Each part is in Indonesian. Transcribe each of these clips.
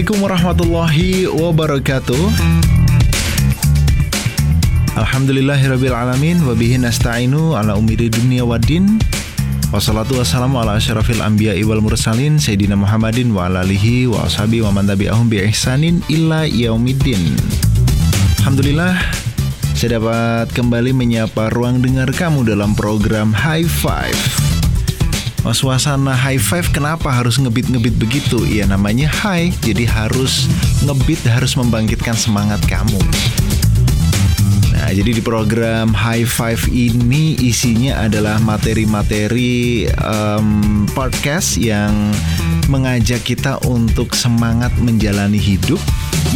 Assalamualaikum warahmatullahi wabarakatuh. Alhamdulillahirabbil alamin wa bihi nasta'inu ala umuri dunya waddin Wassalatu wassalamu ala asyrafil anbiya wal mursalin Sayyidina Muhammadin wa ala alihi wa ashabi wa man tabi'ahum bi ihsanin illa yaumiddin. Alhamdulillah saya dapat kembali menyapa ruang dengar kamu dalam program High Five Oh, suasana high five kenapa harus ngebit-ngebit begitu? Ya namanya high, jadi harus ngebit harus membangkitkan semangat kamu. Nah, jadi di program High Five ini isinya adalah materi-materi um, podcast yang mengajak kita untuk semangat menjalani hidup,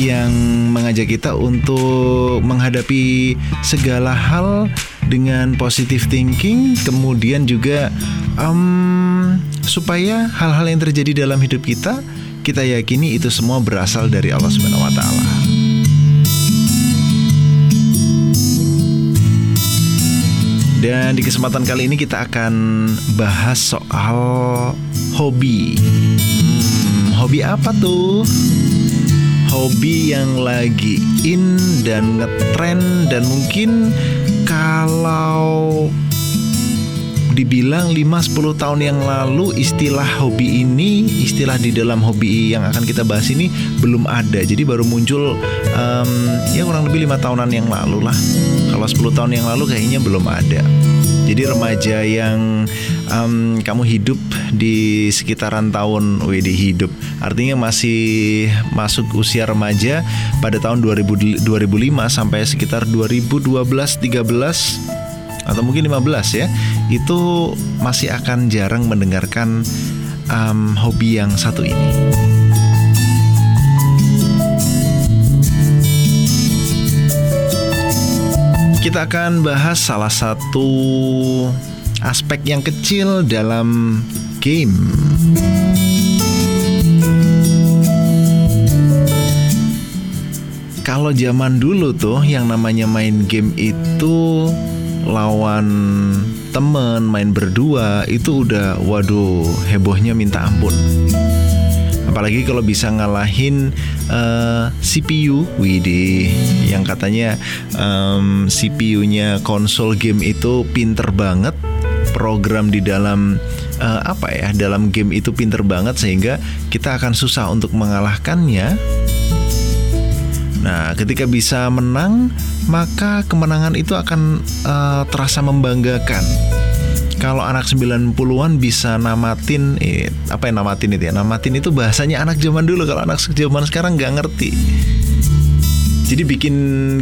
yang mengajak kita untuk menghadapi segala hal dengan positive thinking, kemudian juga um, supaya hal-hal yang terjadi dalam hidup kita kita yakini itu semua berasal dari Allah Subhanahu wa taala. Dan di kesempatan kali ini kita akan bahas soal hobi. Hmm, hobi apa tuh? Hobi yang lagi in dan ngetrend dan mungkin kalau dibilang 5-10 tahun yang lalu istilah hobi ini istilah di dalam hobi yang akan kita bahas ini belum ada. Jadi baru muncul um, ya kurang lebih lima tahunan yang lalu lah. Kalau 10 tahun yang lalu kayaknya belum ada. Jadi remaja yang um, kamu hidup di sekitaran tahun WD hidup. Artinya masih masuk usia remaja pada tahun 2000, 2005 sampai sekitar 2012 13 atau mungkin 15 ya itu masih akan jarang mendengarkan um, hobi yang satu ini. Kita akan bahas salah satu aspek yang kecil dalam game. Kalau zaman dulu tuh yang namanya main game itu lawan temen main berdua itu udah waduh hebohnya minta ampun. Apalagi kalau bisa ngalahin uh, eh, CPU Widih yang katanya um, CPU-nya konsol game itu pinter banget. Program di dalam uh, apa ya dalam game itu pinter banget sehingga kita akan susah untuk mengalahkannya Nah, ketika bisa menang, maka kemenangan itu akan uh, terasa membanggakan. Kalau anak 90-an bisa namatin eh, apa yang namatin itu ya? Namatin itu bahasanya anak zaman dulu kalau anak zaman sekarang nggak ngerti. Jadi bikin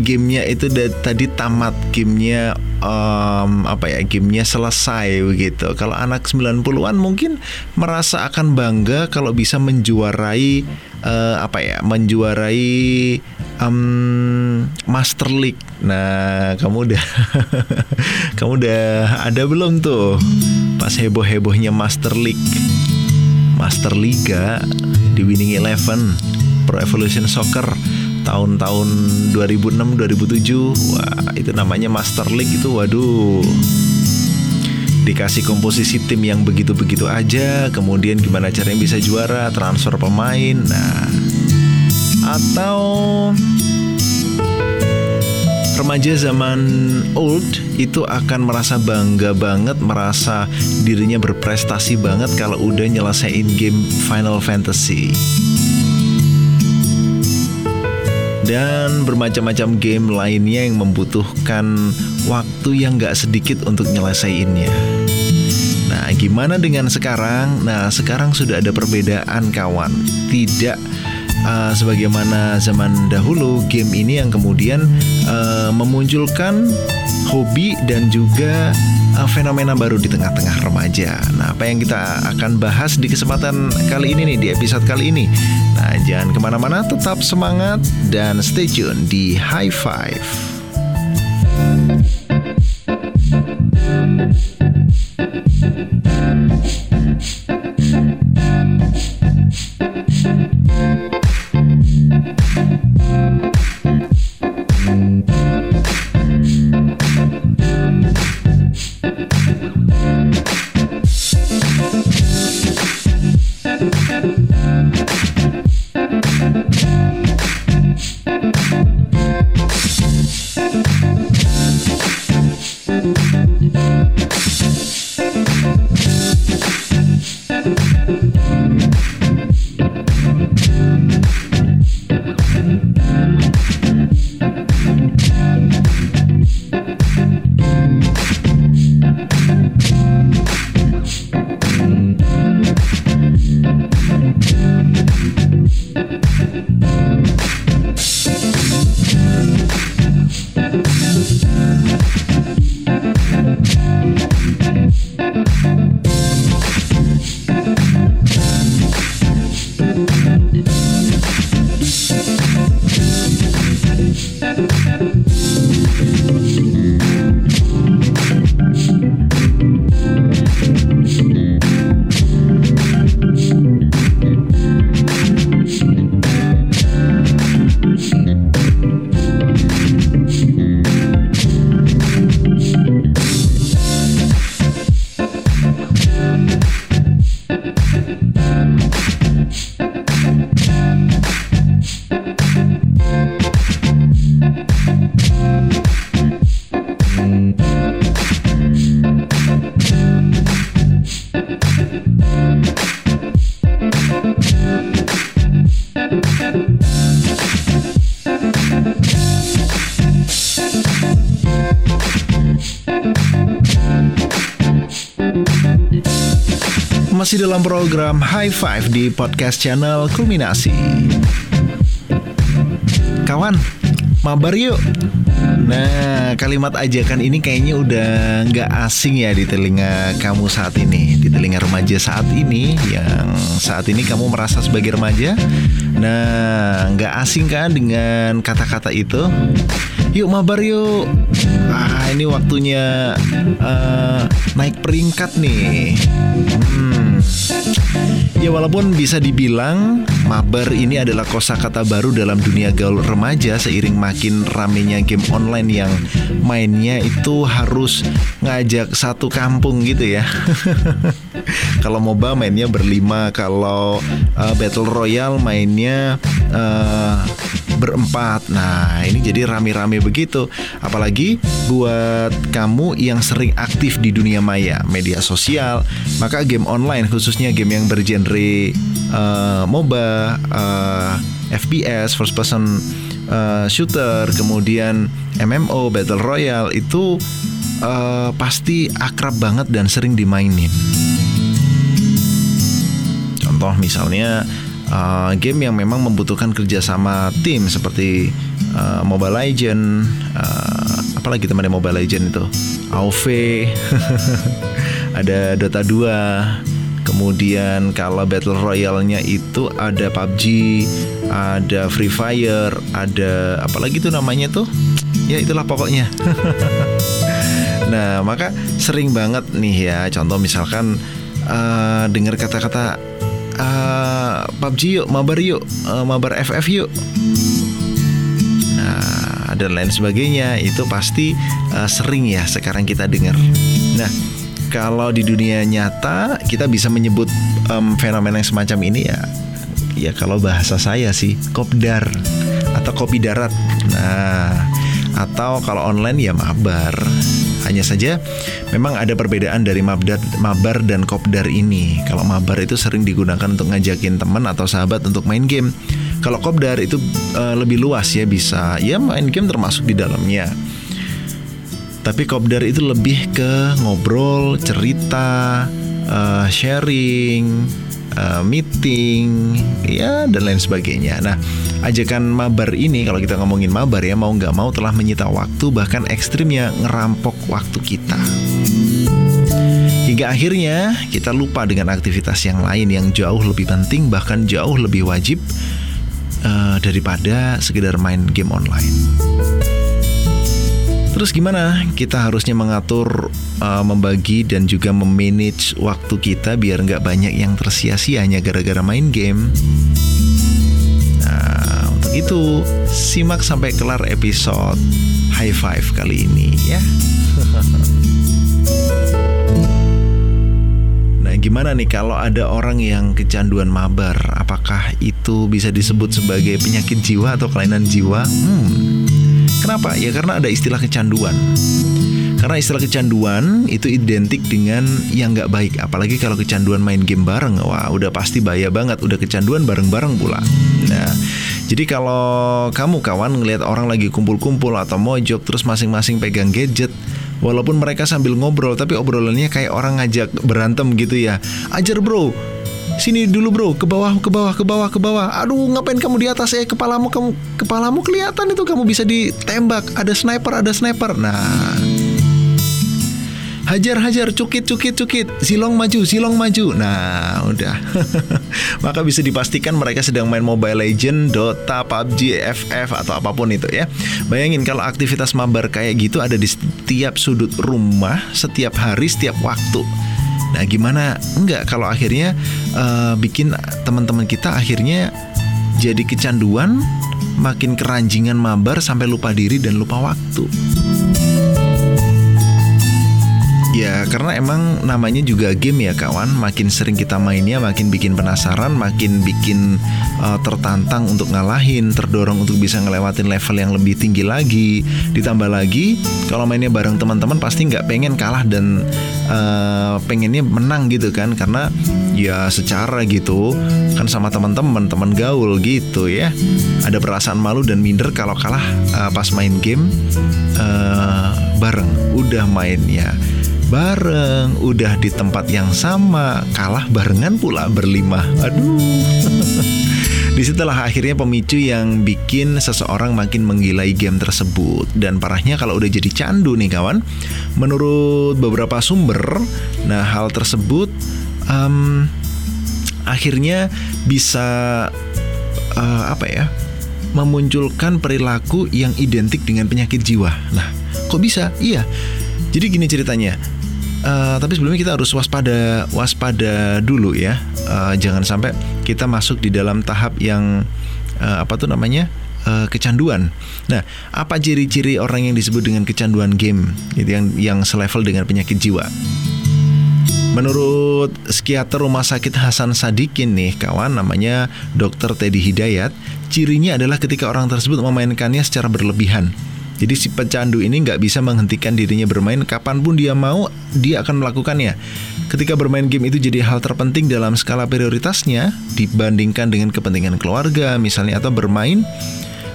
gamenya itu tadi tamat gamenya um, apa ya gamenya selesai begitu. Kalau anak 90-an mungkin merasa akan bangga kalau bisa menjuarai uh, apa ya menjuarai um, Master League. Nah, kamu udah kamu udah ada belum tuh? Pas heboh-hebohnya Master League, Master Liga di Winning Eleven, Pro Evolution Soccer tahun-tahun 2006 2007 wah itu namanya Master League itu waduh. Dikasih komposisi tim yang begitu-begitu aja kemudian gimana caranya bisa juara transfer pemain. Nah atau remaja zaman old itu akan merasa bangga banget, merasa dirinya berprestasi banget kalau udah nyelesain game Final Fantasy. Dan bermacam-macam game lainnya yang membutuhkan waktu yang gak sedikit untuk nyelesainnya. Nah, gimana dengan sekarang? Nah, sekarang sudah ada perbedaan, kawan. Tidak uh, sebagaimana zaman dahulu game ini yang kemudian uh, memunculkan hobi dan juga uh, fenomena baru di tengah-tengah remaja. Nah, apa yang kita akan bahas di kesempatan kali ini nih di episode kali ini. Nah, jangan ke mana-mana, tetap semangat dan stay tune di High Five. Masih dalam program High Five di podcast channel Kulminasi. Kawan, mabar yuk. Nah, kalimat ajakan ini kayaknya udah nggak asing ya di telinga kamu saat ini, di telinga remaja saat ini yang saat ini kamu merasa sebagai remaja. Nah, nggak asing kan dengan kata-kata itu? Yuk mabar yuk. Ah, ini waktunya uh, naik peringkat nih. Hmm. Ya walaupun bisa dibilang mabar ini adalah kosakata baru dalam dunia gaul remaja seiring makin ramenya game online yang mainnya itu harus ngajak satu kampung gitu ya. kalau MOBA mainnya berlima, kalau uh, Battle Royale mainnya uh, berempat. Nah, ini jadi rame-rame begitu. Apalagi buat kamu yang sering aktif di dunia maya, media sosial, maka game online khususnya game yang bergenre uh, MOBA, uh, eh, FPS, first person uh, shooter, kemudian MMO, Battle Royale itu uh, pasti akrab banget dan sering dimainin. Contoh misalnya uh, game yang memang membutuhkan kerjasama tim seperti uh, Mobile Legend, uh, apalagi teman Mobile Legend itu, AoV, ada Dota 2, kemudian kalau Battle Royale-nya itu ada PUBG, ada Free Fire, ada apalagi tuh namanya tuh, ya itulah pokoknya. nah maka sering banget nih ya, contoh misalkan uh, dengar kata-kata uh, PUBG yuk, mabar yuk, uh, mabar FF yuk. Nah, dan lain sebagainya itu pasti uh, sering ya sekarang kita dengar. Nah, kalau di dunia nyata kita bisa menyebut um, fenomena yang semacam ini ya, ya kalau bahasa saya sih kopdar atau kopi darat. Nah, atau kalau online ya mabar. Hanya saja memang ada perbedaan dari mabdar, mabar dan kopdar ini. Kalau mabar itu sering digunakan untuk ngajakin teman atau sahabat untuk main game. Kalau kopdar itu uh, lebih luas ya bisa ya main game termasuk di dalamnya. Tapi kopdar itu lebih ke ngobrol, cerita, uh, sharing, uh, meeting, ya dan lain sebagainya. Nah, ajakan mabar ini kalau kita ngomongin mabar ya mau nggak mau telah menyita waktu bahkan ekstrimnya ngerampok waktu kita. Hingga akhirnya kita lupa dengan aktivitas yang lain yang jauh lebih penting bahkan jauh lebih wajib uh, daripada sekedar main game online. Terus gimana? Kita harusnya mengatur, uh, membagi dan juga memanage waktu kita biar nggak banyak yang tersia-sia hanya gara-gara main game. Nah, untuk itu simak sampai kelar episode High Five kali ini ya. Gimana nih kalau ada orang yang kecanduan mabar? Apakah itu bisa disebut sebagai penyakit jiwa atau kelainan jiwa? Hmm. Kenapa? Ya karena ada istilah kecanduan. Karena istilah kecanduan itu identik dengan yang nggak baik. Apalagi kalau kecanduan main game bareng, wah udah pasti bahaya banget. Udah kecanduan bareng-bareng pula. Nah, jadi kalau kamu kawan ngelihat orang lagi kumpul-kumpul atau mojok terus masing-masing pegang gadget, walaupun mereka sambil ngobrol tapi obrolannya kayak orang ngajak berantem gitu ya. Ajar bro, sini dulu bro. Ke bawah ke bawah ke bawah ke bawah. Aduh ngapain kamu di atas? Eh kepalamu kamu kepalamu kelihatan itu. Kamu bisa ditembak. Ada sniper ada sniper. Nah hajar hajar cukit cukit cukit. Silong maju silong maju. Nah udah. Maka bisa dipastikan mereka sedang main Mobile Legend Dota PUBG FF atau apa pun itu ya. Bayangin kalau aktivitas mabar kayak gitu ada di setiap sudut rumah setiap hari setiap waktu. Nah, gimana? Enggak. Kalau akhirnya uh, bikin teman-teman kita akhirnya jadi kecanduan, makin keranjingan mabar sampai lupa diri dan lupa waktu. Ya karena emang namanya juga game ya kawan Makin sering kita mainnya makin bikin penasaran Makin bikin uh, tertantang untuk ngalahin Terdorong untuk bisa ngelewatin level yang lebih tinggi lagi. Ditambah lagi kalau mainnya bareng teman-teman pasti nggak pengen kalah dan uh, pengennya menang gitu kan. Karena ya secara gitu kan sama teman-teman teman gaul gitu ya. Ada perasaan malu dan minder kalau kalah uh, pas main game uh, bareng. Udah mainnya bareng, udah di tempat yang sama, kalah barengan pula berlima. Aduh. Di situlah akhirnya pemicu yang bikin seseorang makin menggilai game tersebut Dan parahnya kalau udah jadi candu nih kawan Menurut beberapa sumber Nah hal tersebut um, Akhirnya bisa uh, Apa ya Memunculkan perilaku yang identik dengan penyakit jiwa Nah kok bisa? Iya Jadi gini ceritanya Uh, tapi sebelumnya kita harus waspada waspada dulu ya. Uh, jangan sampai kita masuk di dalam tahap yang uh, apa tuh namanya kecanduan. Nah, apa ciri-ciri orang yang disebut dengan kecanduan game, gitu yang yang selevel dengan penyakit jiwa? Menurut psikiater Rumah Sakit Hasan Sadikin nih, kawan namanya Dr. Teddy Hidayat, cirinya adalah ketika orang tersebut memainkannya secara berlebihan jadi si pecandu ini nggak bisa menghentikan dirinya bermain kapan pun dia mau, dia akan melakukannya. Ketika bermain game itu jadi hal terpenting dalam skala prioritasnya dibandingkan dengan kepentingan keluarga misalnya atau bermain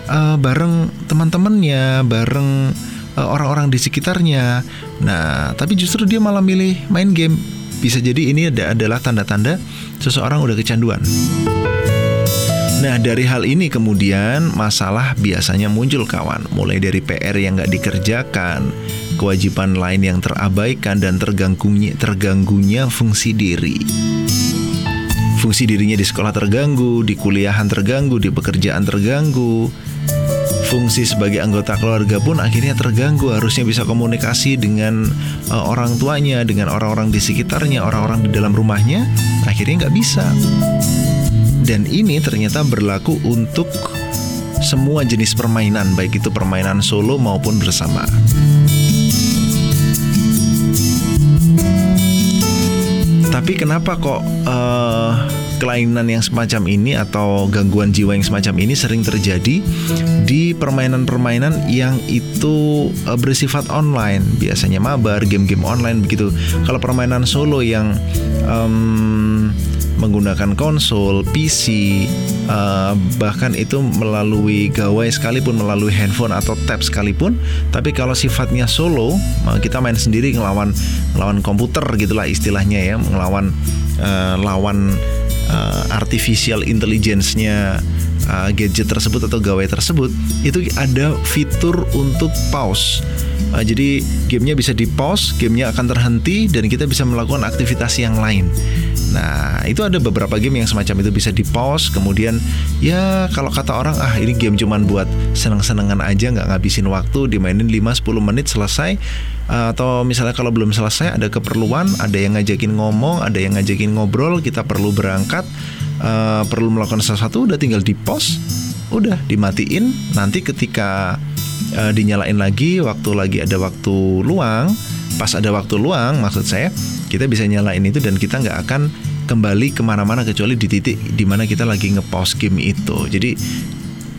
uh, bareng teman-temannya, bareng uh, orang-orang di sekitarnya. Nah, tapi justru dia malah milih main game. Bisa jadi ini adalah tanda-tanda seseorang udah kecanduan. Nah dari hal ini kemudian masalah biasanya muncul kawan. Mulai dari PR yang nggak dikerjakan Kewajiban lain yang terabaikan dan terganggunya, terganggunya fungsi diri. Fungsi dirinya di sekolah terganggu, di kuliahan terganggu, di pekerjaan terganggu. Fungsi sebagai anggota keluarga pun akhirnya terganggu. Harusnya bisa komunikasi dengan uh, orang tuanya, dengan orang-orang di sekitarnya, orang-orang di dalam rumahnya. Akhirnya nggak bisa dan ini ternyata berlaku untuk semua jenis permainan, baik itu permainan solo maupun bersama. Tapi kenapa kok uh, kelainan yang semacam ini atau gangguan jiwa yang semacam ini sering terjadi di permainan-permainan yang itu uh, bersifat online, biasanya mabar, game-game online begitu. Kalau permainan solo yang um, menggunakan konsol, PC, uh, eh, bahkan itu melalui gawai sekalipun, melalui handphone atau tab sekalipun. Tapi kalau sifatnya solo, kita main sendiri ngelawan ngelawan komputer gitulah istilahnya ya, ngelawan uh, lawan uh, artificial intelligence-nya uh, gadget tersebut atau gawai tersebut itu ada fitur untuk pause. Uh, jadi gamenya bisa di pause, gamenya akan terhenti dan kita bisa melakukan aktivitas yang lain. Nah, itu ada beberapa game yang semacam itu bisa di pause, kemudian ya kalau kata orang ah ini game cuman buat seneng-senengan aja nggak ngabisin waktu, dimainin 5-10 menit selesai. Atau misalnya kalau belum selesai ada keperluan, ada yang ngajakin ngomong, ada yang ngajakin ngobrol, kita perlu berangkat, uh, perlu melakukan sesuatu, udah tinggal di pause, udah dimatiin. Nanti ketika uh, dinyalain lagi, waktu lagi ada waktu luang, pas ada waktu luang maksud saya kita bisa nyalain itu dan kita nggak akan kembali ke mana-mana kecuali di titik di mana kita lagi ngepost game itu. Jadi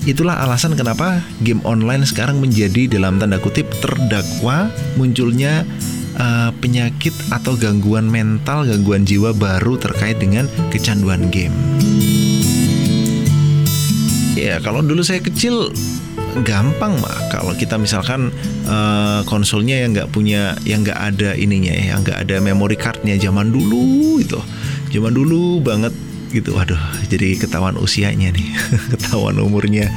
itulah alasan kenapa game online sekarang menjadi dalam tanda kutip terdakwa munculnya uh, penyakit atau gangguan mental, gangguan jiwa baru terkait dengan kecanduan game. Ya, kalau dulu saya kecil gampang mah kalau kita misalkan uh, konsolnya yang nggak punya yang nggak ada ininya ya yang nggak ada memory cardnya zaman dulu itu zaman dulu banget gitu. Waduh jadi ketahuan usianya nih ketahuan umurnya.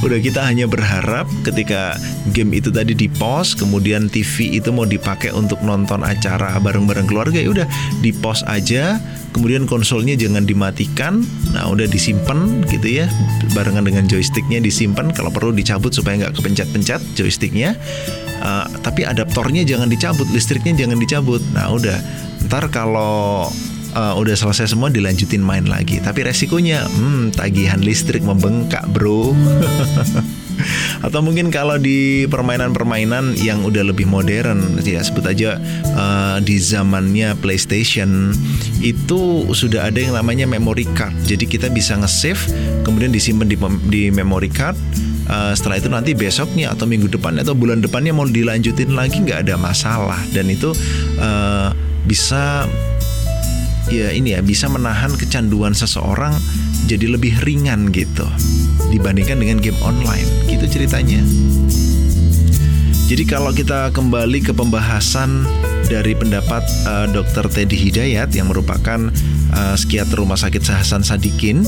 Udah kita hanya berharap ketika game itu tadi di pos kemudian TV itu mau dipakai untuk nonton acara bareng-bareng keluarga ya udah di pos aja. Kemudian konsolnya jangan dimatikan. Nah udah disimpan gitu ya barengan dengan joysticknya disimpan. Kalau perlu dicabut supaya nggak kepencet-pencet joysticknya. Uh, tapi adaptornya jangan dicabut listriknya jangan dicabut. Nah udah ntar kalau uh, udah selesai semua dilanjutin main lagi. Tapi resikonya, hmm, tagihan listrik membengkak, bro. Atau mungkin kalau di permainan-permainan yang udah lebih modern, ya sebut aja uh, di zamannya PlayStation itu sudah ada yang namanya memory card. Jadi kita bisa nge-save, kemudian disimpan di, di memory card. Uh, setelah itu nanti besoknya atau minggu depannya atau bulan depannya mau dilanjutin lagi nggak ada masalah dan itu uh, bisa ya ini ya bisa menahan kecanduan seseorang jadi lebih ringan gitu dibandingkan dengan game online gitu ceritanya. Jadi kalau kita kembali ke pembahasan dari pendapat uh, Dr. Teddy Hidayat yang merupakan uh, psikiater Rumah Sakit Hasan Sadikin,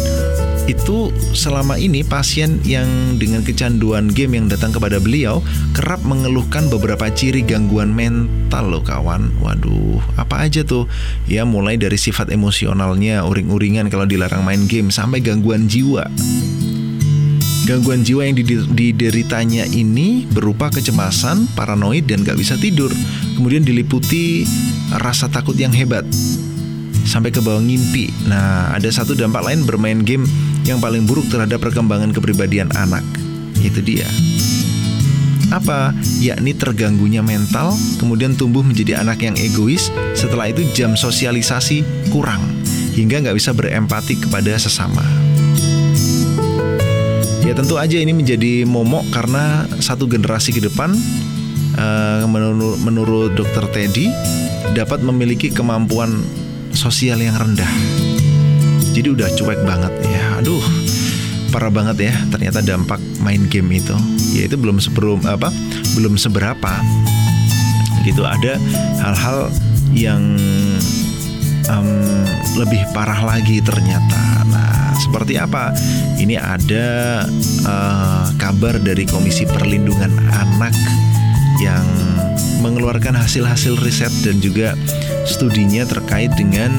itu selama ini pasien yang dengan kecanduan game yang datang kepada beliau kerap mengeluhkan beberapa ciri gangguan mental loh kawan. Waduh, apa aja tuh? Ya mulai dari sifat emosionalnya, uring-uringan kalau dilarang main game sampai gangguan jiwa. Gangguan jiwa yang dideritanya ini berupa kecemasan, paranoid, dan gak bisa tidur. Kemudian diliputi rasa takut yang hebat sampai ke bawah ngimpi. Nah, ada satu dampak lain bermain game yang paling buruk terhadap perkembangan kepribadian anak. Itu dia. Apa? Yakni terganggunya mental, kemudian tumbuh menjadi anak yang egois, setelah itu jam sosialisasi kurang, hingga nggak bisa berempati kepada sesama. Ya tentu aja ini menjadi momok karena satu generasi ke depan uh, menurut, menurut dokter Teddy dapat memiliki kemampuan sosial yang rendah. Jadi udah cuek banget ya. Aduh, parah banget ya ternyata dampak main game itu. Ya itu belum sebelum apa? Belum seberapa. Gitu ada hal-hal yang um, lebih parah lagi ternyata. Nah, seperti apa? Ini ada uh, kabar dari Komisi Perlindungan Anak yang mengeluarkan hasil-hasil riset dan juga studinya terkait dengan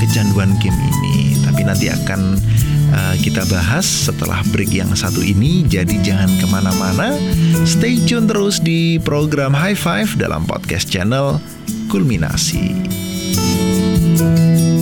kecanduan game ini. Tapi nanti akan uh, kita bahas setelah break yang satu ini. Jadi jangan ke mana-mana. Stay tune terus di program High Five dalam podcast channel Kulminasi. Masih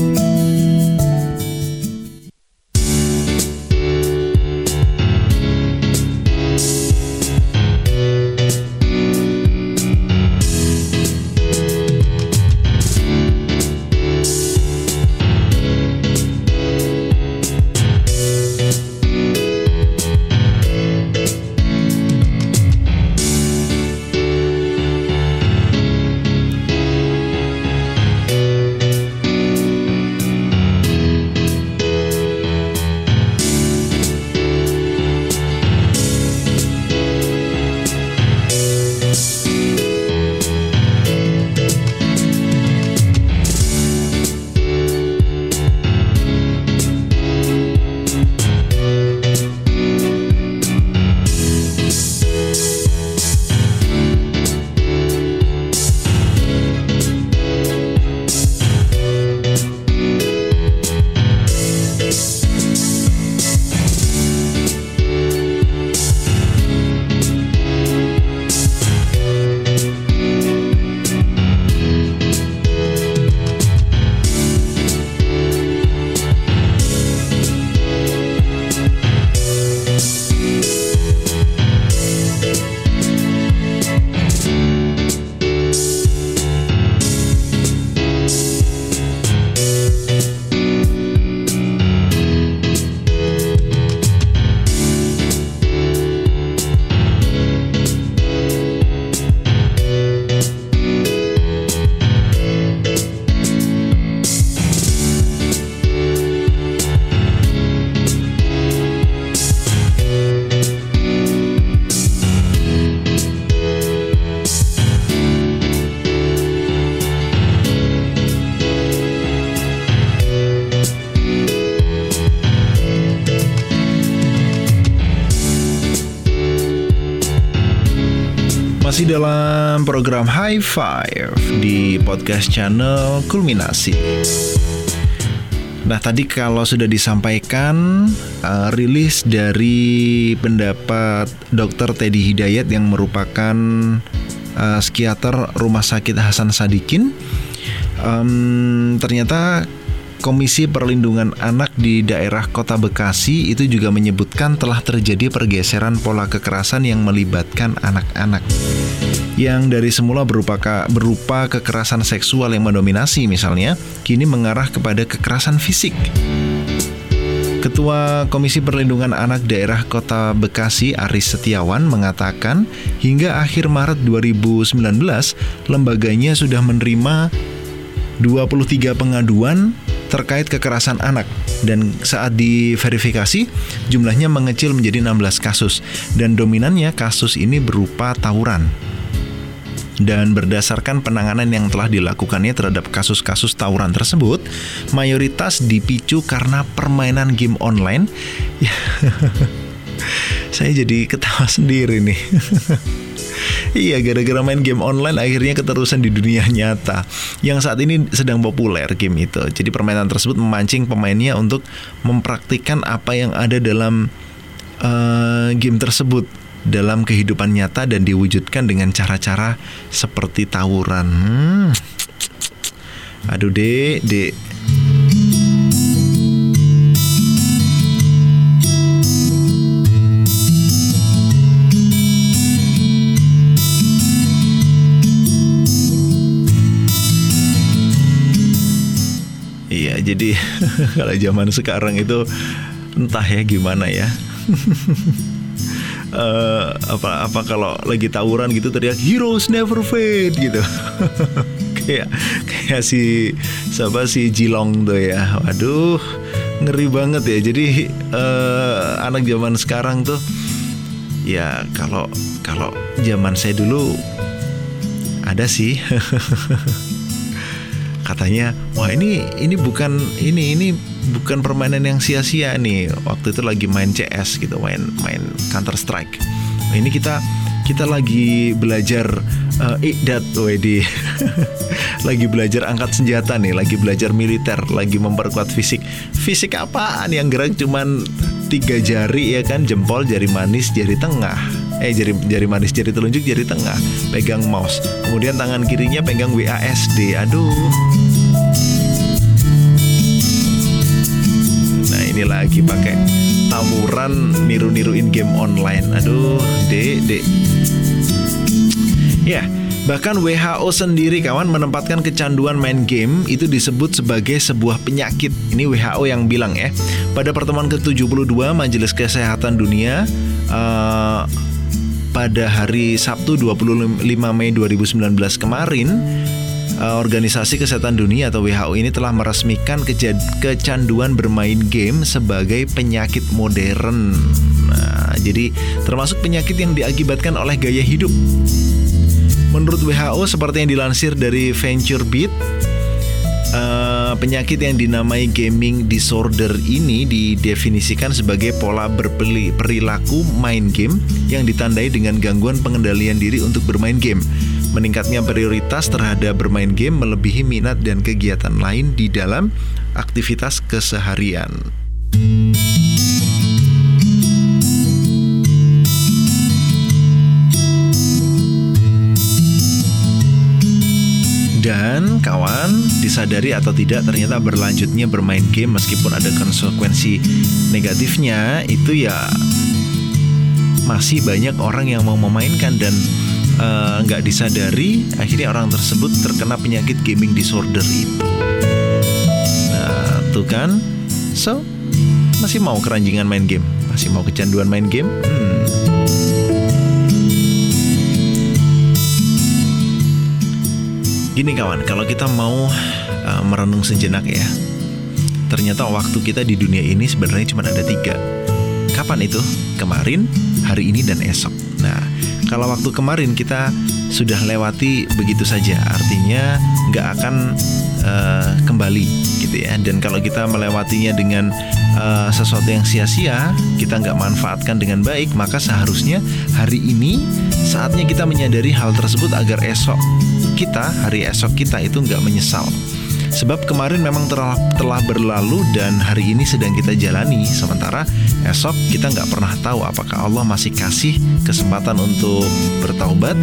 program High Five di podcast channel Kulminasi. Nah, tadi kalau sudah disampaikan uh, rilis dari pendapat Dr. Teddy Hidayat yang merupakan uh, psikiater Rumah Sakit Hasan Sadikin, um, ternyata Komisi Perlindungan Anak di daerah Kota Bekasi itu juga menyebutkan telah terjadi pergeseran pola kekerasan yang melibatkan anak-anak. Yang dari semula berupa berupa kekerasan seksual yang mendominasi misalnya, kini mengarah kepada kekerasan fisik. Ketua Komisi Perlindungan Anak Daerah Kota Bekasi Aris Setiawan mengatakan hingga akhir Maret 2019 lembaganya sudah menerima 23 pengaduan terkait kekerasan anak dan saat diverifikasi jumlahnya mengecil menjadi 16 kasus dan dominannya kasus ini berupa tawuran. Dan berdasarkan penanganan yang telah dilakukannya terhadap kasus-kasus tawuran tersebut, mayoritas dipicu karena permainan game online. Ya, saya jadi ketawa sendiri nih. Iya, gara-gara main game online akhirnya keterusan di dunia nyata yang saat ini sedang populer game itu. Jadi permainan tersebut memancing pemainnya untuk mempraktikkan apa yang ada dalam uh, game tersebut dalam kehidupan nyata dan diwujudkan dengan cara-cara seperti tawuran. Hmm. Aduh, Dek, Dek. jadi kalau zaman sekarang itu entah ya gimana ya uh, apa apa kalau lagi tawuran gitu teriak heroes never fade gitu. Kayak kayak si siapa si Jilong tuh ya. Waduh ngeri banget ya. Jadi uh, anak zaman sekarang tuh ya kalau kalau zaman saya dulu ada sih. Katanya wah ini ini bukan ini ini bukan permainan yang sia-sia nih. Waktu itu lagi main CS gitu main main Counter Strike. Nah, ini kita kita lagi belajar uh, ikdat wedi. Lagi belajar angkat senjata nih lagi belajar militer lagi memperkuat fisik. Fisik apaan? Yang gerak cuman tiga jari ya kan? Jempol jari manis jari tengah. Eh jari jari manis jari telunjuk jari tengah. Pegang mouse. Kemudian tangan kirinya pegang WASD aduh lagi pakai tawuran niru-niruin game online aduh dek dek ya Bahkan WHO sendiri kawan menempatkan kecanduan main game itu disebut sebagai sebuah penyakit. Ini WHO yang bilang ya. Pada pertemuan ke-72 Majelis Kesehatan Dunia uh, pada hari Sabtu 25 Mei 2019 kemarin uh, Organisasi Kesehatan Dunia atau WHO ini telah meresmikan kecanduan bermain game sebagai penyakit modern. Nah, jadi termasuk penyakit yang diakibatkan oleh gaya hidup Menurut WHO seperti yang dilansir dari VentureBeat, uh, penyakit yang dinamai gaming disorder ini didefinisikan sebagai pola berperilaku main game yang ditandai dengan gangguan pengendalian diri untuk bermain game. Meningkatnya prioritas terhadap bermain game melebihi minat dan kegiatan lain di dalam aktivitas keseharian. Dan kawan, disadari atau tidak ternyata berlanjutnya bermain game meskipun ada konsekuensi negatifnya itu ya masih banyak orang yang mau memainkan dan nggak uh, disadari akhirnya orang tersebut terkena penyakit gaming disorder itu. Nah, tuh kan. So, masih mau keranjingan main game? Masih mau kecanduan main game? Hmm. Gini kawan, kalau kita mau uh, merenung sejenak ya, ternyata waktu kita di dunia ini sebenarnya cuma ada tiga. Kapan itu? Kemarin, hari ini, dan esok. Nah, kalau waktu kemarin kita sudah lewati begitu saja, artinya nggak akan uh, kembali gitu ya. Dan kalau kita melewatinya dengan uh, sesuatu yang sia-sia, kita nggak manfaatkan dengan baik, maka seharusnya hari ini saatnya kita menyadari hal tersebut agar esok kita, hari esok kita itu nggak menyesal. Sebab kemarin memang telah, telah berlalu dan hari ini sedang kita jalani. Sementara esok kita nggak pernah tahu apakah Allah masih kasih kesempatan untuk bertaubat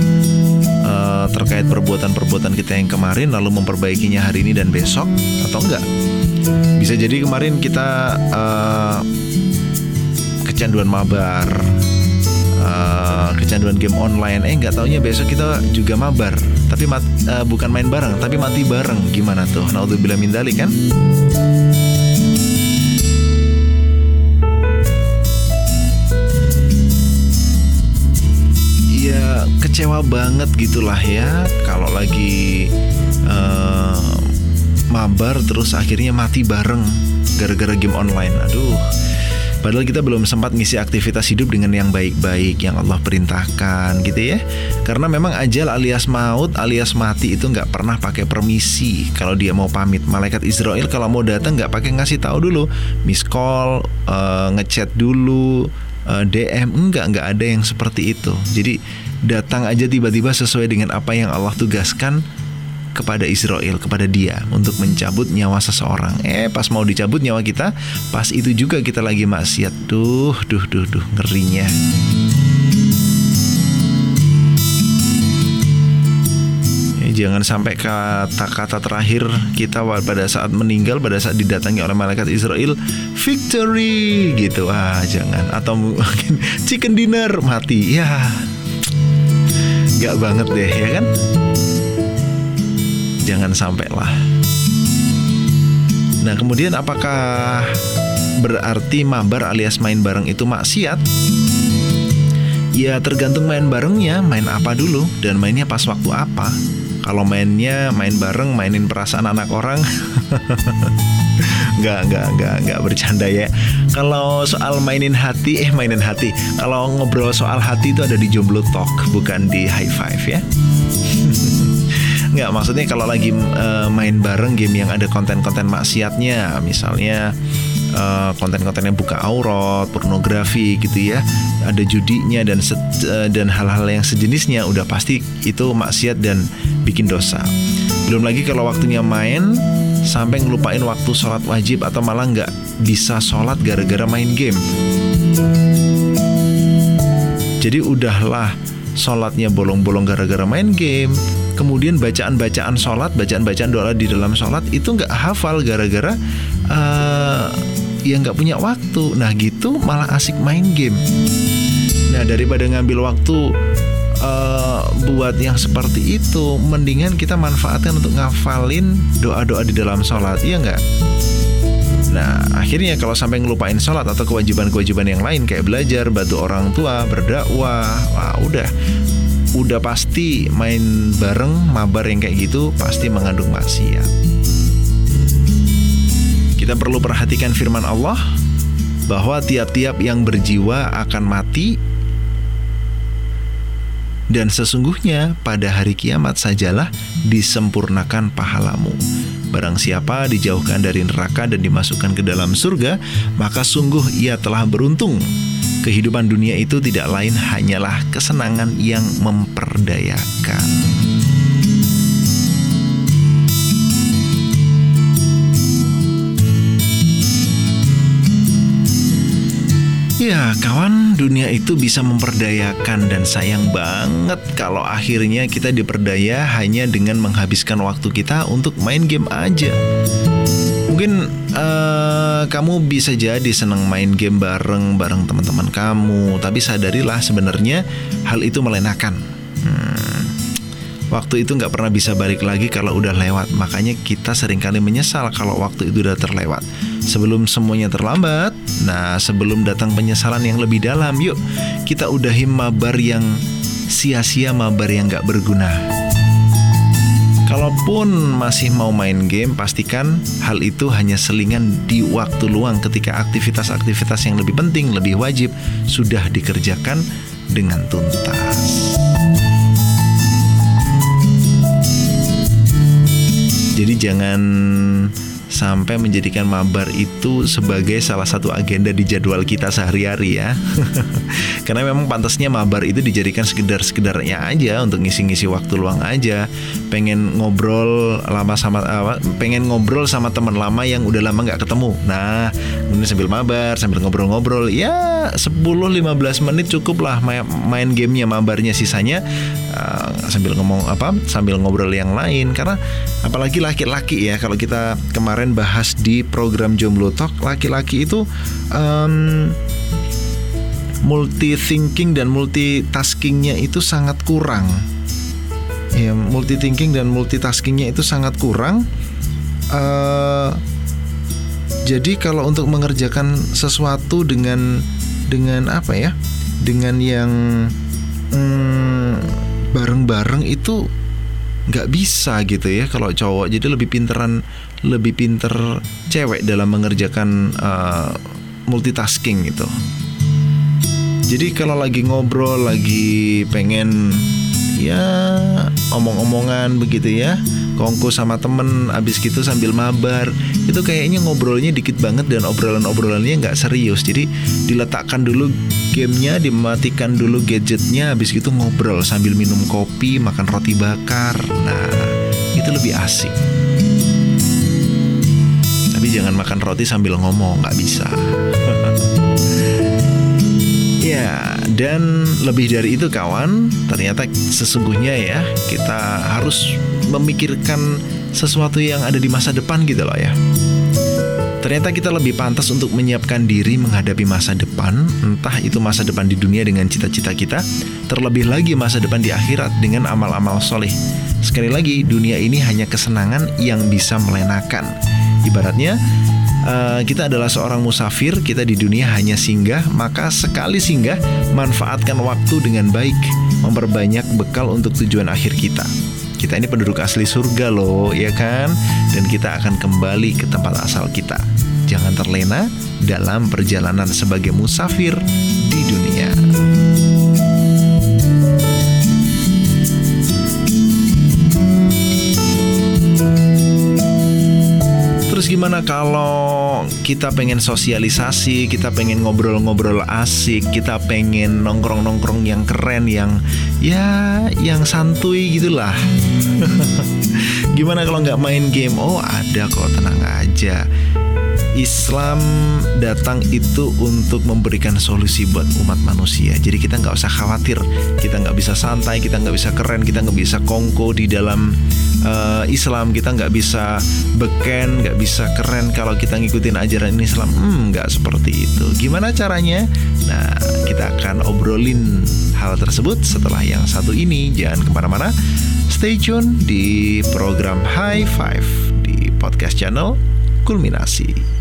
uh, Terkait perbuatan-perbuatan kita yang kemarin lalu memperbaikinya hari ini dan besok atau enggak Bisa jadi kemarin kita uh, kecanduan mabar uh, kecanduan game online. Eh nggak taunya besok kita juga mabar. Tapi mat, uh, bukan main bareng tapi mati bareng. Gimana tuh? Naudzubillah min dalik kan? Ya kecewa banget gitulah ya. Kalau lagi uh, mabar terus akhirnya mati bareng gara-gara game online. Aduh Padahal kita belum sempat ngisi aktivitas hidup dengan yang baik-baik yang Allah perintahkan gitu ya. Karena memang ajal alias maut alias mati itu nggak pernah pakai permisi kalau dia mau pamit. Malaikat Israel kalau mau datang nggak pakai ngasih tahu dulu, miss call, uh, ngechat dulu, uh, eh, DM enggak nggak ada yang seperti itu. Jadi datang aja tiba-tiba sesuai dengan apa yang Allah tugaskan kepada Israel, kepada dia untuk mencabut nyawa seseorang. Eh, pas mau dicabut nyawa kita, pas itu juga kita lagi maksiat. Duh, duh, duh, duh, ngerinya. Eh, jangan sampai kata-kata terakhir kita pada saat meninggal, pada saat didatangi oleh malaikat Israel, victory gitu. Ah, jangan. Atau mungkin chicken dinner mati. Ya, gak banget deh, ya kan? Jangan sampai lah. Nah, kemudian apakah berarti mabar alias main bareng itu maksiat? Ya tergantung main barengnya, main apa dulu dan mainnya pas waktu apa. Kalau mainnya main bareng, mainin perasaan anak orang, nggak nggak nggak nggak bercanda ya. Kalau soal mainin hati, eh mainin hati. Kalau ngobrol soal hati itu ada di Jomblo Talk, bukan di High Five ya. Nggak, maksudnya kalau lagi uh, main bareng game yang ada konten-konten maksiatnya, misalnya uh, konten-konten yang buka aurat, pornografi gitu ya, ada judinya dan uh, dan hal-hal yang sejenisnya, udah pasti itu maksiat dan bikin dosa. Belum lagi kalau waktunya main sampai ngelupain waktu sholat wajib atau malah nggak bisa sholat gara-gara main game. Jadi udahlah sholatnya bolong-bolong gara-gara main game kemudian bacaan-bacaan sholat, bacaan-bacaan doa di dalam sholat itu nggak hafal gara-gara uh, ya nggak punya waktu. Nah gitu malah asik main game. Nah daripada ngambil waktu uh, buat yang seperti itu, mendingan kita manfaatkan untuk ngafalin doa-doa di dalam sholat, iya nggak? Nah, akhirnya kalau sampai ngelupain sholat atau kewajiban-kewajiban yang lain kayak belajar, bantu orang tua, berdakwah, wah udah udah pasti main bareng mabar yang kayak gitu pasti mengandung maksiat. Kita perlu perhatikan firman Allah bahwa tiap-tiap yang berjiwa akan mati dan sesungguhnya pada hari kiamat sajalah disempurnakan pahalamu. Barang siapa dijauhkan dari neraka dan dimasukkan ke dalam surga, maka sungguh ia telah beruntung kehidupan dunia itu tidak lain hanyalah kesenangan yang memperdayakan. Ya, kawan, dunia itu bisa memperdayakan dan sayang banget kalau akhirnya kita diperdaya hanya dengan menghabiskan waktu kita untuk main game aja. Mungkin uh, kamu bisa jadi senang main game bareng bareng teman-teman kamu, tapi sadarilah sebenarnya hal itu melenakan. Hmm, waktu itu nggak pernah bisa balik lagi kalau udah lewat. Makanya kita sering kali menyesal kalau waktu itu udah terlewat. Sebelum semuanya terlambat, nah sebelum datang penyesalan yang lebih dalam, yuk kita udahi mabar yang sia-sia, mabar yang nggak berguna. Kalaupun masih mau main game, pastikan hal itu hanya selingan di waktu luang ketika aktivitas-aktivitas yang lebih penting, lebih wajib sudah dikerjakan dengan tuntas. Jadi jangan sampai menjadikan mabar itu sebagai salah satu agenda di jadwal kita sehari-hari ya. Karena memang pantasnya mabar itu dijadikan sekedar-sekedarnya aja untuk ngisi-ngisi waktu luang aja. Pengen ngobrol lama sama apa, pengen ngobrol sama teman lama yang udah lama nggak ketemu. Nah, kemudian sambil mabar, sambil ngobrol-ngobrol, ya 10-15 menit cukup lah main gamenya mabarnya sisanya uh, sambil ngomong apa, sambil ngobrol yang lain. Karena apalagi laki-laki ya kalau kita kemarin kemarin bahas di program Jomblo Talk, laki-laki itu um, multi thinking dan multitaskingnya itu sangat kurang. Ya, multi thinking dan multitaskingnya itu sangat kurang. Uh, jadi kalau untuk mengerjakan sesuatu dengan dengan apa ya, dengan yang hmm, bareng-bareng itu nggak bisa gitu ya kalau cowok. Jadi lebih pinteran lebih pinter cewek dalam mengerjakan uh, multitasking gitu. Jadi kalau lagi ngobrol lagi pengen ya omong-omongan begitu ya kongko sama temen abis gitu sambil mabar. Itu kayaknya ngobrolnya dikit banget dan obrolan-obrolannya nggak serius. Jadi diletakkan dulu gamenya dimatikan dulu gadgetnya abis gitu ngobrol sambil minum kopi makan roti bakar. Nah itu lebih asik. Tapi jangan makan roti sambil ngomong nggak bisa. Ya, dan lebih dari itu kawan, ternyata sesungguhnya ya kita harus memikirkan sesuatu yang ada di masa depan gitu loh ya. Ternyata kita lebih pantas untuk menyiapkan diri menghadapi masa depan, entah itu masa depan di dunia dengan cita-cita kita, terlebih lagi masa depan di akhirat dengan amal-amal soleh. Sekali lagi, dunia ini hanya kesenangan yang bisa melenakan. Ibaratnya, uh, kita adalah seorang musafir, kita di dunia hanya singgah, maka sekali singgah manfaatkan waktu dengan baik, memperbanyak bekal untuk tujuan akhir kita. Kita ini penduduk asli surga loh, ya kan? Dan kita akan kembali ke tempat asal kita. Jangan terlena dalam perjalanan sebagai musafir di dunia. Terus gimana kalau kita pengen sosialisasi, kita pengen ngobrol-ngobrol asik, kita pengen nongkrong-nongkrong yang keren, yang ya yang santuy gitulah. gimana kalau nggak main game? Oh ada kok, tenang aja. Islam datang itu untuk memberikan solusi buat umat manusia. Jadi kita nggak usah khawatir, kita nggak bisa santai, kita nggak bisa keren, kita nggak bisa kongko di dalam uh, Islam, kita nggak bisa beken, nggak bisa keren kalau kita ngikutin ajaran Islam. Hmm, nggak seperti itu. Gimana caranya? Nah, kita akan obrolin hal tersebut setelah yang satu ini. Jangan ke mana-mana. Stay tune di program High Five di podcast channel Kulminasi.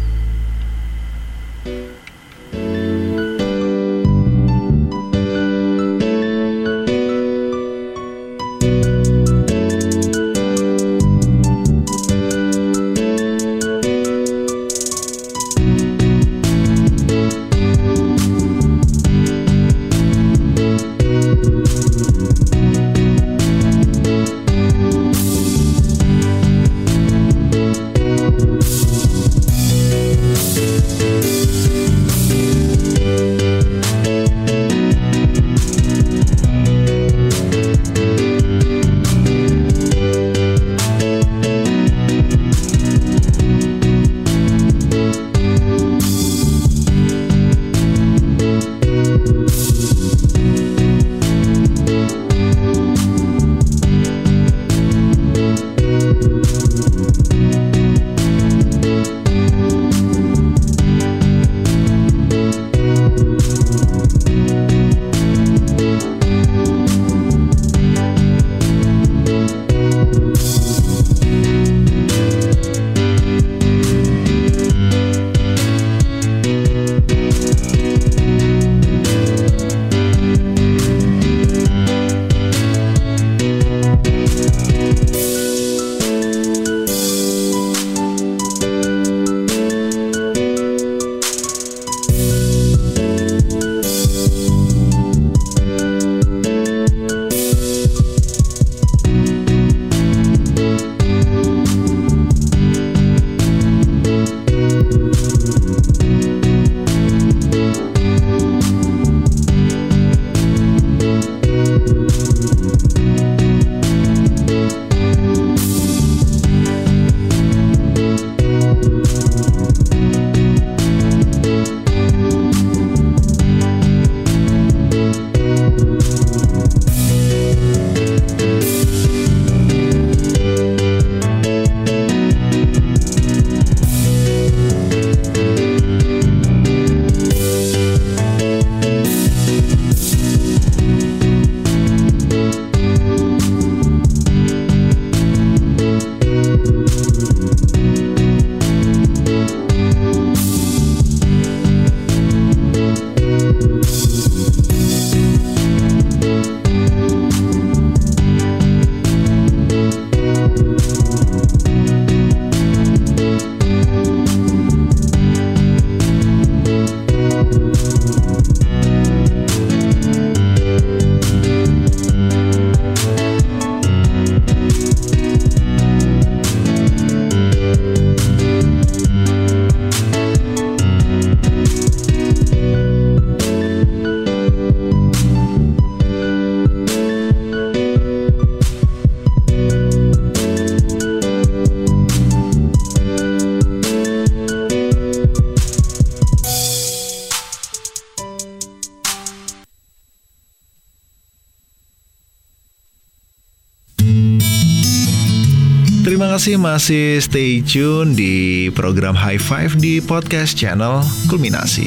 Kasih masih stay tune di program High Five di podcast channel Kulminasi.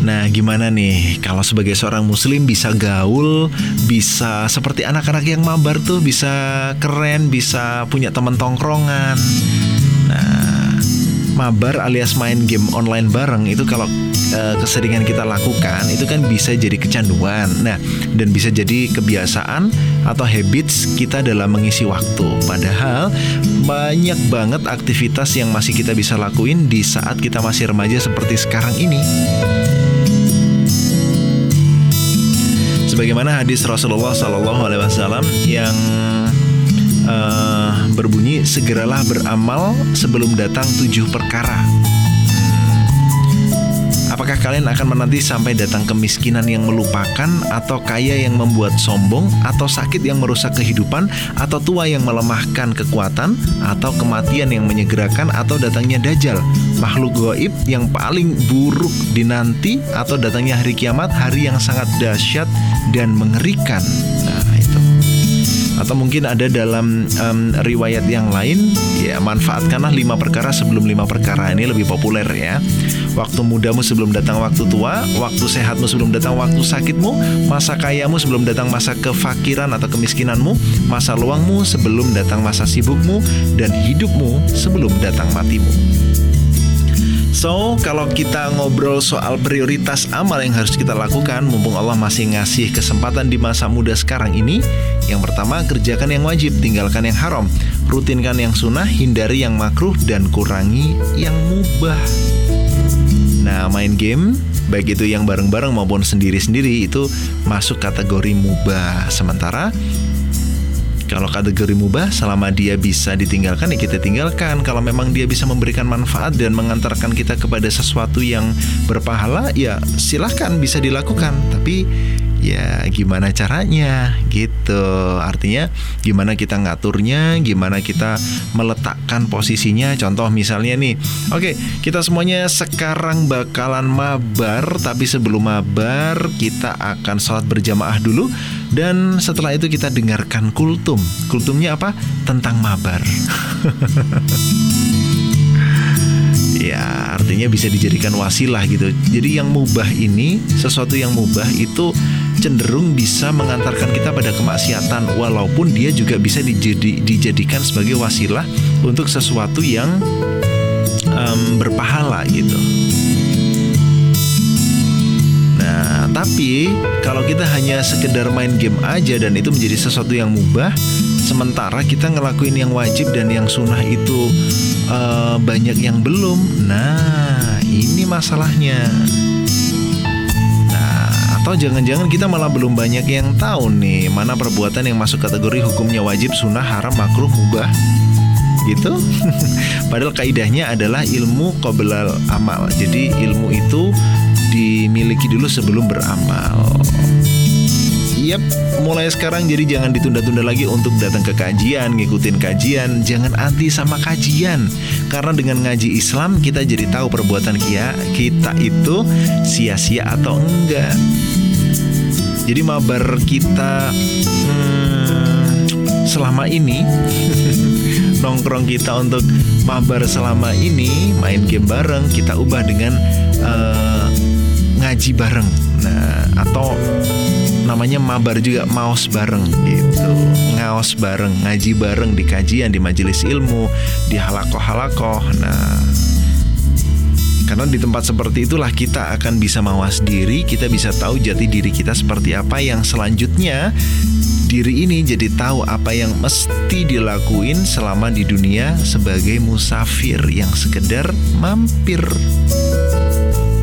Nah, gimana nih kalau sebagai seorang muslim bisa gaul, bisa seperti anak-anak yang mabar tuh bisa keren, bisa punya teman tongkrongan. Mabar alias main game online bareng itu kalau uh, keseringan kita lakukan itu kan bisa jadi kecanduan. Nah, dan bisa jadi kebiasaan atau habits kita dalam mengisi waktu. Padahal banyak banget aktivitas yang masih kita bisa lakuin di saat kita masih remaja seperti sekarang ini. Sebagaimana hadis Rasulullah Shallallahu Alaihi Wasallam yang uh, berbunyi segeralah beramal sebelum datang tujuh perkara Apakah kalian akan menanti sampai datang kemiskinan yang melupakan, atau kaya yang membuat sombong, atau sakit yang merusak kehidupan, atau tua yang melemahkan kekuatan, atau kematian yang menyegerakan, atau datangnya dajjal, makhluk goib yang paling buruk dinanti, atau datangnya hari kiamat, hari yang sangat dahsyat dan mengerikan. Nah, atau mungkin ada dalam um, riwayat yang lain ya manfaatkanlah lima perkara sebelum lima perkara ini lebih populer ya. Waktu mudamu sebelum datang waktu tua waktu sehatmu sebelum datang waktu sakitmu masa kayamu sebelum datang masa kefakiran atau kemiskinanmu masa luangmu sebelum datang masa sibukmu dan hidupmu sebelum datang matimu So, kalau kita ngobrol soal prioritas amal yang harus kita lakukan, mumpung Allah masih ngasih kesempatan di masa muda sekarang ini, yang pertama, kerjakan yang wajib, tinggalkan yang haram, rutinkan yang sunnah, hindari yang makruh, dan kurangi yang mubah. Nah, main game, baik itu yang bareng-bareng maupun sendiri-sendiri, itu masuk kategori mubah. Sementara kalau kategori mubah selama dia bisa ditinggalkan ya kita tinggalkan. Kalau memang dia bisa memberikan manfaat dan mengantarkan kita kepada sesuatu yang berpahala ya silahkan bisa dilakukan. Tapi ya gimana caranya gitu artinya gimana kita ngaturnya gimana kita meletakkan posisinya contoh misalnya nih oke kita semuanya sekarang bakalan mabar tapi sebelum mabar kita akan sholat berjamaah dulu dan setelah itu kita dengarkan kultum. Kultumnya apa? Tentang mabar. ya, artinya bisa dijadikan wasilah gitu. Jadi yang mubah ini, sesuatu yang mubah itu cenderung bisa mengantarkan kita pada kemaksiatan walaupun dia juga bisa dijadi, dijadikan sebagai wasilah untuk sesuatu yang um, berpahala gitu. tapi kalau kita hanya sekedar main game aja dan itu menjadi sesuatu yang mubah, sementara kita ngelakuin yang wajib dan yang sunnah itu uh, banyak yang belum. Nah, ini masalahnya. Atau jangan-jangan kita malah belum banyak yang tahu nih mana perbuatan yang masuk kategori hukumnya wajib, sunnah, haram, makruh, mubah gitu. Padahal kaidahnya adalah ilmu qoblal amal. Jadi ilmu itu dimiliki dulu sebelum beramal. Yap, mulai sekarang jadi jangan ditunda-tunda lagi untuk datang ke kajian, ngikutin kajian, jangan anti sama kajian. Karena dengan ngaji Islam kita jadi tahu perbuatan kia kita itu sia-sia atau enggak. Jadi mabar kita hmm, selama ini nongkrong kita untuk mabar selama ini main game bareng kita ubah dengan uh, ngaji bareng. Nah, atau namanya mabar juga maos bareng gitu. Ngaos bareng, ngaji bareng di kajian, di majelis ilmu, di halakoh-halakoh. Nah, karena di tempat seperti itulah kita akan bisa mawas diri, kita bisa tahu jati diri kita seperti apa yang selanjutnya diri ini jadi tahu apa yang mesti dilakuin selama di dunia sebagai musafir yang sekedar mampir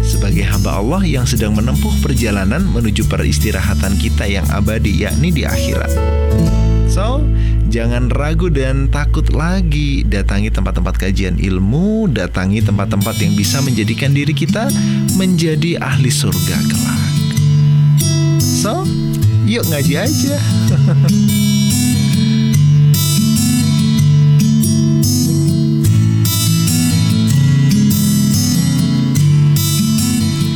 sebagai hamba Allah yang sedang menempuh perjalanan menuju peristirahatan kita yang abadi yakni di akhirat. So, jangan ragu dan takut lagi datangi tempat-tempat kajian ilmu, datangi tempat-tempat yang bisa menjadikan diri kita menjadi ahli surga kelak. So, yuk ngaji aja.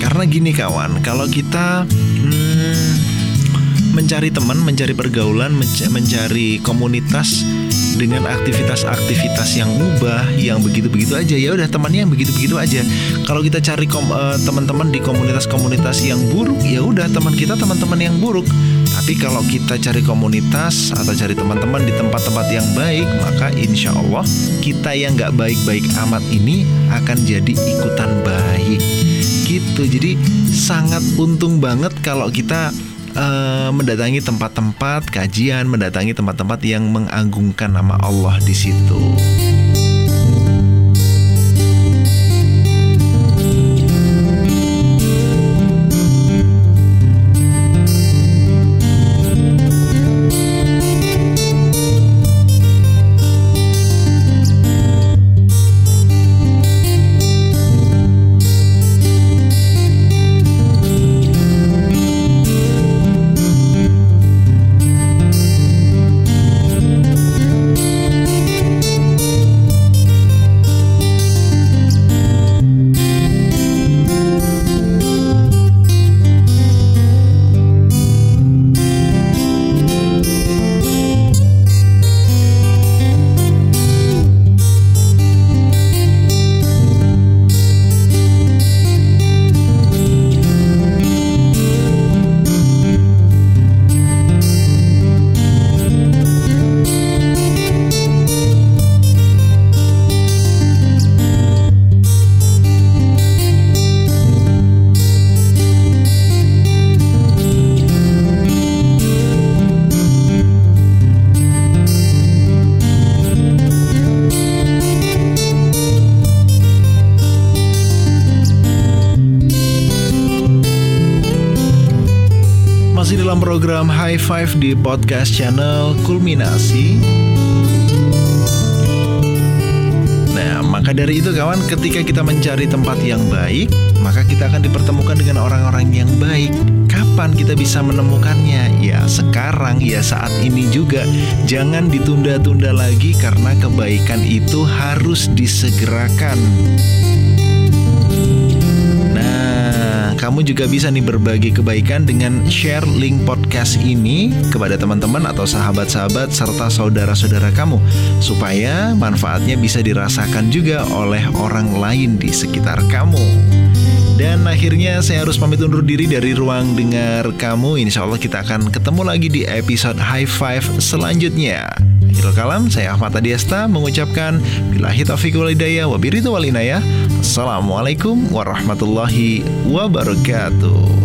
Karena gini kawan, kalau kita hmm, mencari teman, mencari pergaulan, mencari komunitas dengan aktivitas-aktivitas yang ubah, yang begitu-begitu aja. Ya udah temannya yang begitu-begitu aja. Kalau kita cari uh, teman-teman di komunitas-komunitas yang buruk, ya udah teman kita teman-teman yang buruk. Tapi kalau kita cari komunitas atau cari teman-teman di tempat-tempat yang baik, maka insya Allah kita yang nggak baik-baik amat ini akan jadi ikutan baik. Gitu. Jadi sangat untung banget kalau kita uh, mendatangi tempat-tempat kajian, mendatangi tempat-tempat yang mengagungkan nama Allah di situ. Program High Five di podcast channel Kulminasi. Nah, maka dari itu kawan, ketika kita mencari tempat yang baik, maka kita akan dipertemukan dengan orang-orang yang baik. Kapan kita bisa menemukannya? Ya, sekarang ya saat ini juga. Jangan ditunda-tunda lagi karena kebaikan itu harus disegerakan. Kamu juga bisa nih berbagi kebaikan dengan share link podcast ini kepada teman-teman atau sahabat-sahabat serta saudara-saudara kamu supaya manfaatnya bisa dirasakan juga oleh orang lain di sekitar kamu. Dan akhirnya saya harus pamit undur diri dari ruang dengar kamu. Insya Allah kita akan ketemu lagi di episode High Five selanjutnya. Akhirul kalam, saya Ahmad Adiasta mengucapkan Bilahi taufiq walidayah wabiritu walinayah Assalamualaikum warahmatullahi wabarakatuh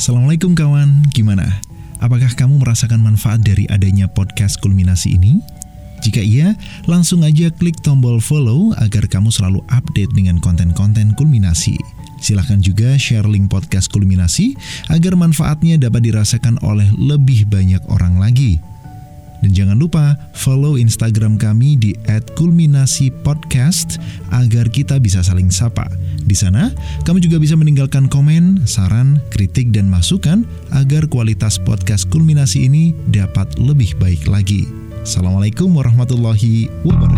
Assalamualaikum kawan, gimana? Apakah kamu merasakan manfaat dari adanya podcast kulminasi ini? Jika iya, langsung aja klik tombol follow agar kamu selalu update dengan konten-konten kulminasi. Silahkan juga share link podcast kulminasi agar manfaatnya dapat dirasakan oleh lebih banyak orang lagi. Dan jangan lupa follow Instagram kami di @kulminasi_podcast agar kita bisa saling sapa. Di sana, kamu juga bisa meninggalkan komen, saran, kritik, dan masukan agar kualitas podcast kulminasi ini dapat lebih baik lagi. Assalamualaikum warahmatullahi wabarakatuh.